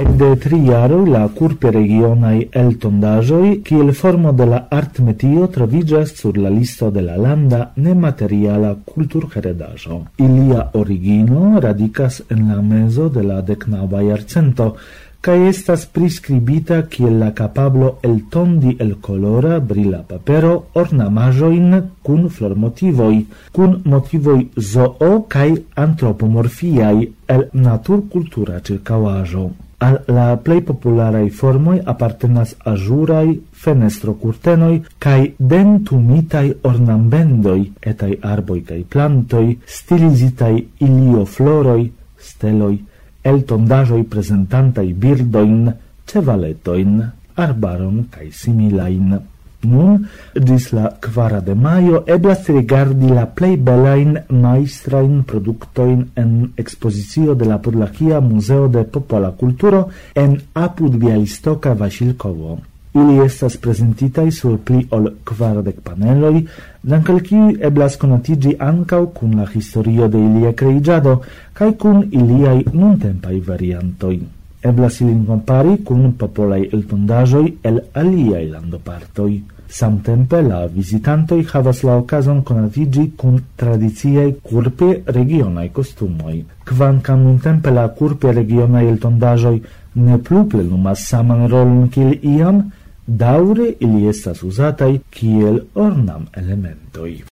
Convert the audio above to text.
Ekde tri jaroj la kultregionaj eltondaĵoj kiel formo de la artmetio troviĝas sur la listo de la landa nemateriala kulturheredaĵo. Ilia origino radikas en la mezo de la deknava jarcento kaj estas priskribita kiel la kapablo eltondi el kolora brila papero ornamaĵojn kun flormotivoj, kun motivoj zoo kaj antropomorfiaj el naturkultura ĉirkaŭaĵo. Al la plej popularaj formoj apartenas aĵuraj dentumitai ornambendoi etai arboi etaj plantoi stilizitai ilio floroi steloi el tondajoi presentantai birdoin cevaletoin arbaron kai similain. Nun, dis la quara de maio, eblas rigardi la plei belain maestrain productoin en exposizio de la Podlakia Museo de Popola Culturo en apud Bialistoka Vasilkovo. Ili estas presentitai sur pli ol kvardek paneloi, dankal kiuj eblas conatigi ancau cun la historio de ilia creigiado, cae kun iliaj nuntempai variantoi eblas ilin compari cun popolai eltondajoi el aliai landopartoi. Samtempe la visitantoi havas la okazon konatiĝi kun tradiciaj kurpe regionai costumoi. Kvankam nuntempe la kurpe regionai eltondajoi ne plu plenumas saman rolum cil iam, daure ili estas usatai kiel ornam elementoi.